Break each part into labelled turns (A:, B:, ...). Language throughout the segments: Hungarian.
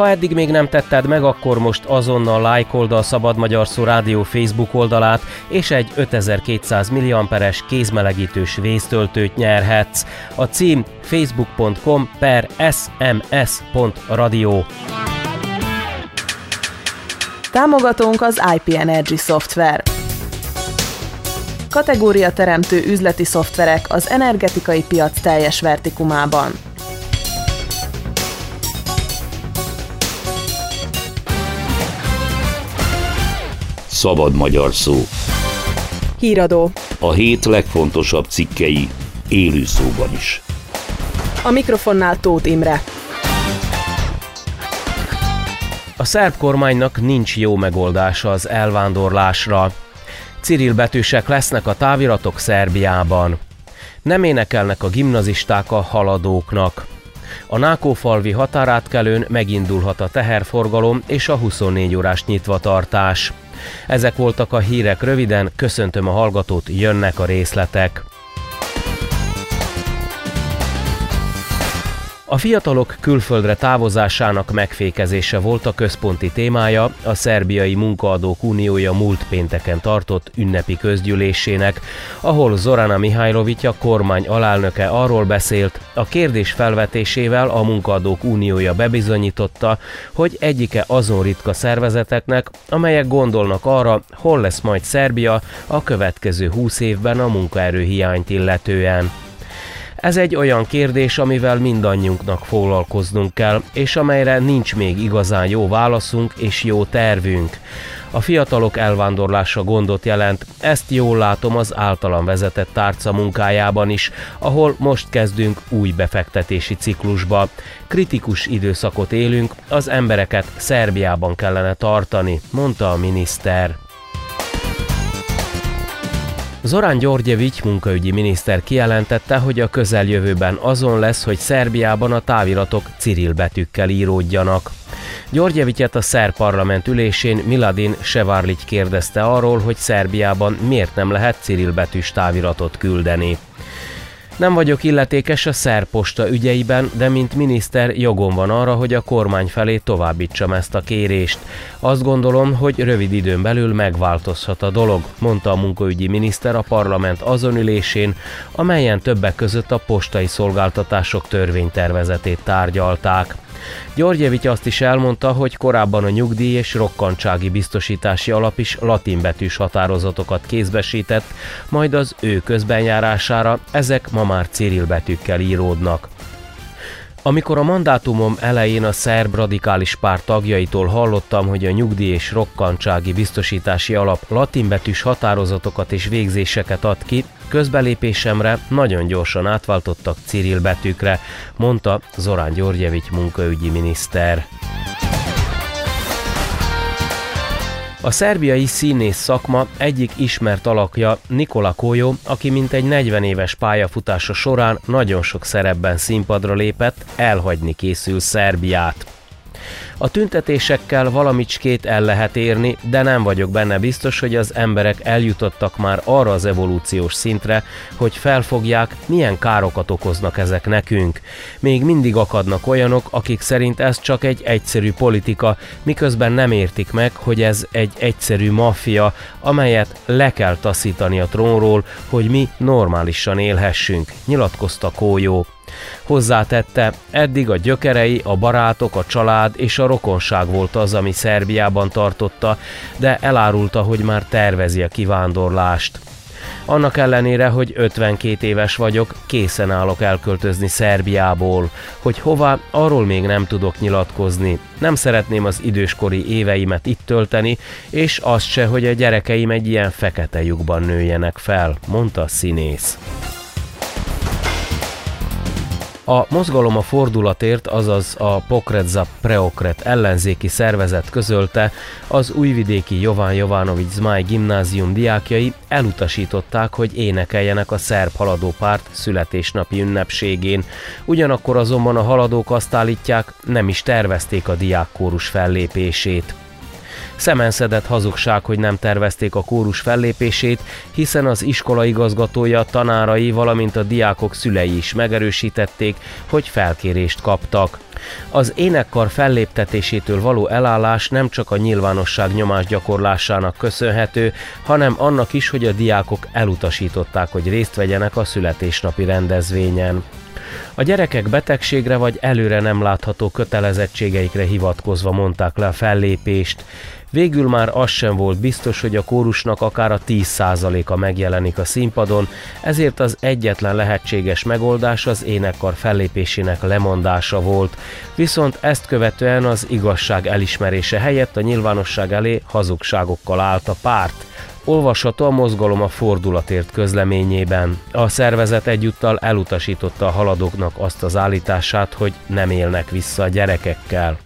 A: Ha eddig még nem tetted meg, akkor most azonnal lájkold a Szabad Magyar Szó Rádió Facebook oldalát, és egy 5200 milliamperes kézmelegítős vésztöltőt nyerhetsz. A cím facebook.com per sms.radio.
B: Támogatónk az IP Energy Software. Kategória teremtő üzleti szoftverek az energetikai piac teljes vertikumában.
C: Szabad magyar szó.
B: Híradó.
C: A hét legfontosabb cikkei élő szóban is.
B: A mikrofonnál Tóth Imre.
A: A szerb kormánynak nincs jó megoldása az elvándorlásra. Cyril betűsek lesznek a táviratok Szerbiában. Nem énekelnek a gimnazisták a haladóknak. A Nákófalvi határátkelőn megindulhat a teherforgalom és a 24 órás nyitvatartás. Ezek voltak a hírek röviden, köszöntöm a hallgatót, jönnek a részletek. A fiatalok külföldre távozásának megfékezése volt a központi témája a Szerbiai Munkaadók Uniója múlt pénteken tartott ünnepi közgyűlésének, ahol Zorana Mihajlovitya kormány alelnöke arról beszélt, a kérdés felvetésével a Munkaadók Uniója bebizonyította, hogy egyike azon ritka szervezeteknek, amelyek gondolnak arra, hol lesz majd Szerbia a következő húsz évben a munkaerőhiányt illetően. Ez egy olyan kérdés, amivel mindannyiunknak foglalkoznunk kell, és amelyre nincs még igazán jó válaszunk és jó tervünk. A fiatalok elvándorlása gondot jelent, ezt jól látom az általam vezetett tárca munkájában is, ahol most kezdünk új befektetési ciklusba. Kritikus időszakot élünk, az embereket Szerbiában kellene tartani, mondta a miniszter. Zorán Györgyevics munkaügyi miniszter kijelentette, hogy a közeljövőben azon lesz, hogy Szerbiában a táviratok Cyril betűkkel íródjanak. Györgyevityet a szerb parlament ülésén Miladin Sevárligy kérdezte arról, hogy Szerbiában miért nem lehet Cyril betűs táviratot küldeni. Nem vagyok illetékes a szerposta ügyeiben, de mint miniszter jogom van arra, hogy a kormány felé továbbítsam ezt a kérést. Azt gondolom, hogy rövid időn belül megváltozhat a dolog, mondta a munkaügyi miniszter a parlament azon ülésén, amelyen többek között a postai szolgáltatások törvénytervezetét tárgyalták. Györgyevics azt is elmondta, hogy korábban a nyugdíj és rokkantsági biztosítási alap is latinbetűs határozatokat kézbesített, majd az ő közbenjárására ezek ma már cirilbetűkkel íródnak. Amikor a mandátumom elején a szerb radikális párt tagjaitól hallottam, hogy a nyugdíj és rokkantsági biztosítási alap latinbetűs határozatokat és végzéseket ad ki, közbelépésemre nagyon gyorsan átváltottak Cyril betűkre, mondta Zorán Györgyevics munkaügyi miniszter. A szerbiai színész szakma egyik ismert alakja Nikola Koyo, aki mintegy 40 éves pályafutása során nagyon sok szerepben színpadra lépett, elhagyni készül Szerbiát. A tüntetésekkel valamicskét el lehet érni, de nem vagyok benne biztos, hogy az emberek eljutottak már arra az evolúciós szintre, hogy felfogják, milyen károkat okoznak ezek nekünk. Még mindig akadnak olyanok, akik szerint ez csak egy egyszerű politika, miközben nem értik meg, hogy ez egy egyszerű maffia, amelyet le kell taszítani a trónról, hogy mi normálisan élhessünk, nyilatkozta Kójó. Hozzátette, eddig a gyökerei, a barátok, a család és a rokonság volt az, ami Szerbiában tartotta, de elárulta, hogy már tervezi a kivándorlást. Annak ellenére, hogy 52 éves vagyok, készen állok elköltözni Szerbiából. Hogy hova, arról még nem tudok nyilatkozni. Nem szeretném az időskori éveimet itt tölteni, és azt se, hogy a gyerekeim egy ilyen fekete lyukban nőjenek fel, mondta színész. A mozgalom a fordulatért, azaz a Pokredza Preokret ellenzéki szervezet közölte, az újvidéki Jován Jovanovics Zmáj gimnázium diákjai elutasították, hogy énekeljenek a szerb haladó párt születésnapi ünnepségén. Ugyanakkor azonban a haladók azt állítják, nem is tervezték a diákkórus fellépését. Szemenszedett hazugság, hogy nem tervezték a kórus fellépését, hiszen az iskola igazgatója, tanárai, valamint a diákok szülei is megerősítették, hogy felkérést kaptak. Az énekkar felléptetésétől való elállás nem csak a nyilvánosság nyomás gyakorlásának köszönhető, hanem annak is, hogy a diákok elutasították, hogy részt vegyenek a születésnapi rendezvényen. A gyerekek betegségre vagy előre nem látható kötelezettségeikre hivatkozva mondták le a fellépést. Végül már az sem volt biztos, hogy a kórusnak akár a 10%-a megjelenik a színpadon, ezért az egyetlen lehetséges megoldás az énekkar fellépésének lemondása volt. Viszont ezt követően az igazság elismerése helyett a nyilvánosság elé hazugságokkal állt a párt olvasható a mozgalom a fordulatért közleményében. A szervezet egyúttal elutasította a haladóknak azt az állítását, hogy nem élnek vissza a gyerekekkel.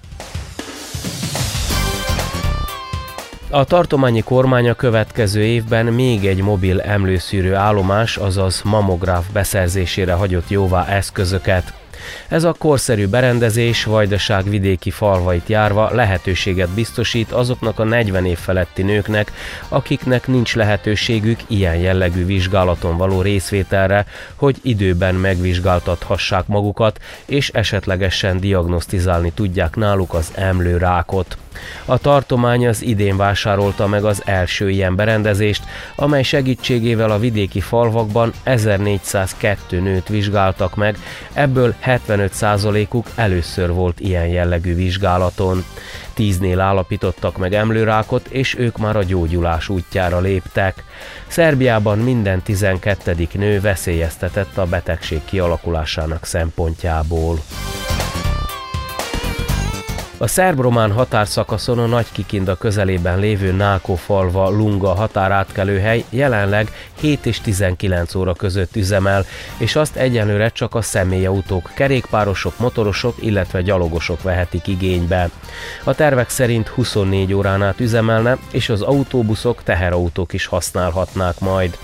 A: A tartományi kormány a következő évben még egy mobil emlőszűrő állomás, azaz mamográf beszerzésére hagyott jóvá eszközöket. Ez a korszerű berendezés Vajdaság vidéki falvait járva lehetőséget biztosít azoknak a 40 év feletti nőknek, akiknek nincs lehetőségük ilyen jellegű vizsgálaton való részvételre, hogy időben megvizsgáltathassák magukat, és esetlegesen diagnosztizálni tudják náluk az emlőrákot. A tartomány az idén vásárolta meg az első ilyen berendezést, amely segítségével a vidéki falvakban 1402 nőt vizsgáltak meg, ebből 75%-uk először volt ilyen jellegű vizsgálaton. Tíznél állapítottak meg emlőrákot, és ők már a gyógyulás útjára léptek. Szerbiában minden 12. nő veszélyeztetett a betegség kialakulásának szempontjából. A szerb-román határszakaszon a Nagy Kikinda közelében lévő Nákó falva Lunga határátkelőhely jelenleg 7 és 19 óra között üzemel, és azt egyenlőre csak a személyautók, kerékpárosok, motorosok, illetve gyalogosok vehetik igénybe. A tervek szerint 24 órán át üzemelne, és az autóbuszok, teherautók is használhatnák majd.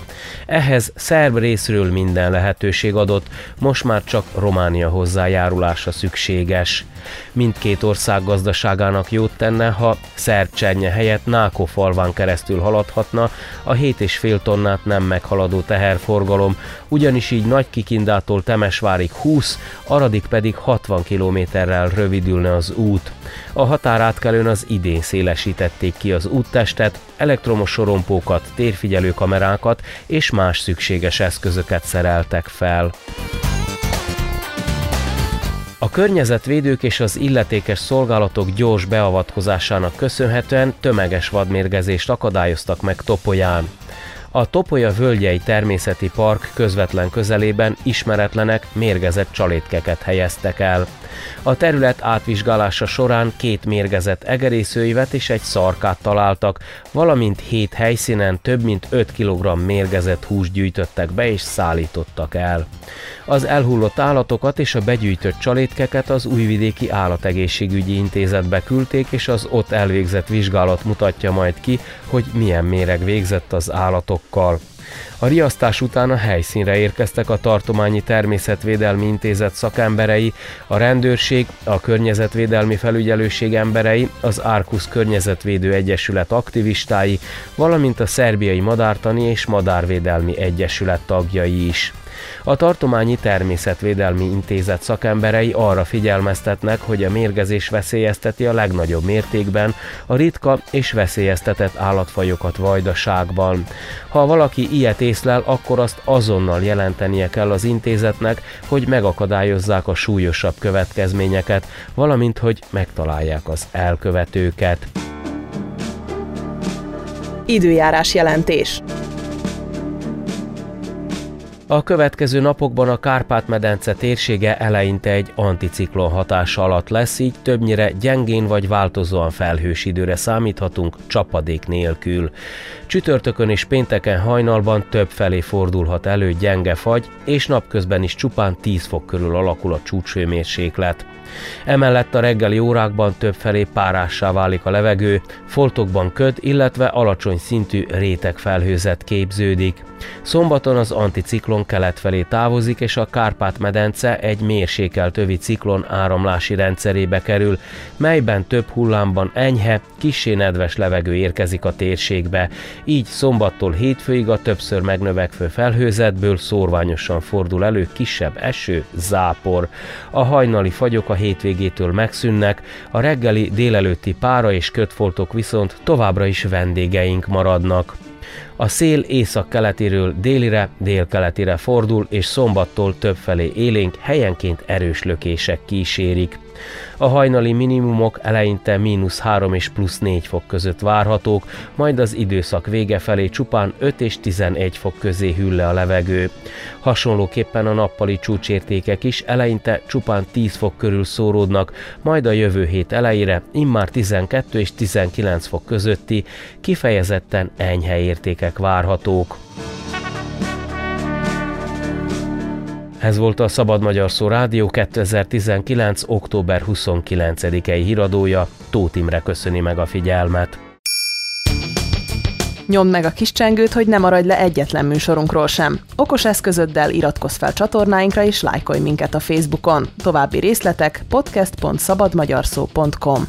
A: Ehhez szerb részről minden lehetőség adott, most már csak Románia hozzájárulása szükséges. Mindkét ország gazdaságának jót tenne, ha szerb csernye helyett Náko falván keresztül haladhatna a 7,5 tonnát nem meghaladó teherforgalom, ugyanis így Nagy Kikindától Temesvárig 20, Aradig pedig 60 kilométerrel rövidülne az út. A határátkelőn az idén szélesítették ki az úttestet, elektromos sorompókat, térfigyelő kamerákat és más szükséges eszközöket szereltek fel. A környezetvédők és az illetékes szolgálatok gyors beavatkozásának köszönhetően tömeges vadmérgezést akadályoztak meg Topolyán. A Topolya völgyei természeti park közvetlen közelében ismeretlenek mérgezett csalétkeket helyeztek el. A terület átvizsgálása során két mérgezett egerészőivet és egy szarkát találtak, valamint hét helyszínen több mint 5 kg mérgezett húst gyűjtöttek be és szállítottak el. Az elhullott állatokat és a begyűjtött csalétkeket az Újvidéki Állategészségügyi Intézetbe küldték, és az ott elvégzett vizsgálat mutatja majd ki, hogy milyen méreg végzett az állatokkal. A riasztás után a helyszínre érkeztek a Tartományi Természetvédelmi Intézet szakemberei, a rendőrség, a Környezetvédelmi Felügyelőség emberei, az Árkusz Környezetvédő Egyesület aktivistái, valamint a Szerbiai Madártani és Madárvédelmi Egyesület tagjai is. A Tartományi Természetvédelmi Intézet szakemberei arra figyelmeztetnek, hogy a mérgezés veszélyezteti a legnagyobb mértékben a ritka és veszélyeztetett állatfajokat vajdaságban. Ha valaki ilyet észlel, akkor azt azonnal jelentenie kell az intézetnek, hogy megakadályozzák a súlyosabb következményeket, valamint hogy megtalálják az elkövetőket.
B: Időjárás jelentés.
A: A következő napokban a Kárpát-medence térsége eleinte egy anticiklon hatása alatt lesz, így többnyire gyengén vagy változóan felhős időre számíthatunk csapadék nélkül. Csütörtökön és pénteken hajnalban több felé fordulhat elő gyenge fagy, és napközben is csupán 10 fok körül alakul a csúcshőmérséklet. Emellett a reggeli órákban több felé párássá válik a levegő, foltokban köd, illetve alacsony szintű rétegfelhőzet képződik. Szombaton az anticiklon kelet felé távozik, és a Kárpát-medence egy mérsékelt övi ciklon áramlási rendszerébe kerül, melyben több hullámban enyhe, kissé nedves levegő érkezik a térségbe. Így szombattól hétfőig a többször megnövekvő felhőzetből szórványosan fordul elő kisebb eső, zápor. A hajnali fagyok a hétvégétől megszűnnek, a reggeli délelőtti pára és kötfoltok viszont továbbra is vendégeink maradnak. A szél észak-keletéről délire, délkeletire fordul, és szombattól többfelé élénk, helyenként erős lökések kísérik. A hajnali minimumok eleinte mínusz 3 és plusz 4 fok között várhatók, majd az időszak vége felé csupán 5 és 11 fok közé hűl le a levegő. Hasonlóképpen a nappali csúcsértékek is eleinte csupán 10 fok körül szóródnak, majd a jövő hét elejére immár 12 és 19 fok közötti, kifejezetten enyhe értékek várhatók. Ez volt a Szabad Magyar Szó Rádió 2019. október 29-i híradója. Tóth Imre köszöni meg a figyelmet.
B: Nyomd meg a kis csengőt, hogy ne maradj le egyetlen műsorunkról sem. Okos eszközöddel iratkozz fel csatornáinkra és lájkolj minket a Facebookon. További részletek podcast.szabadmagyarszó.com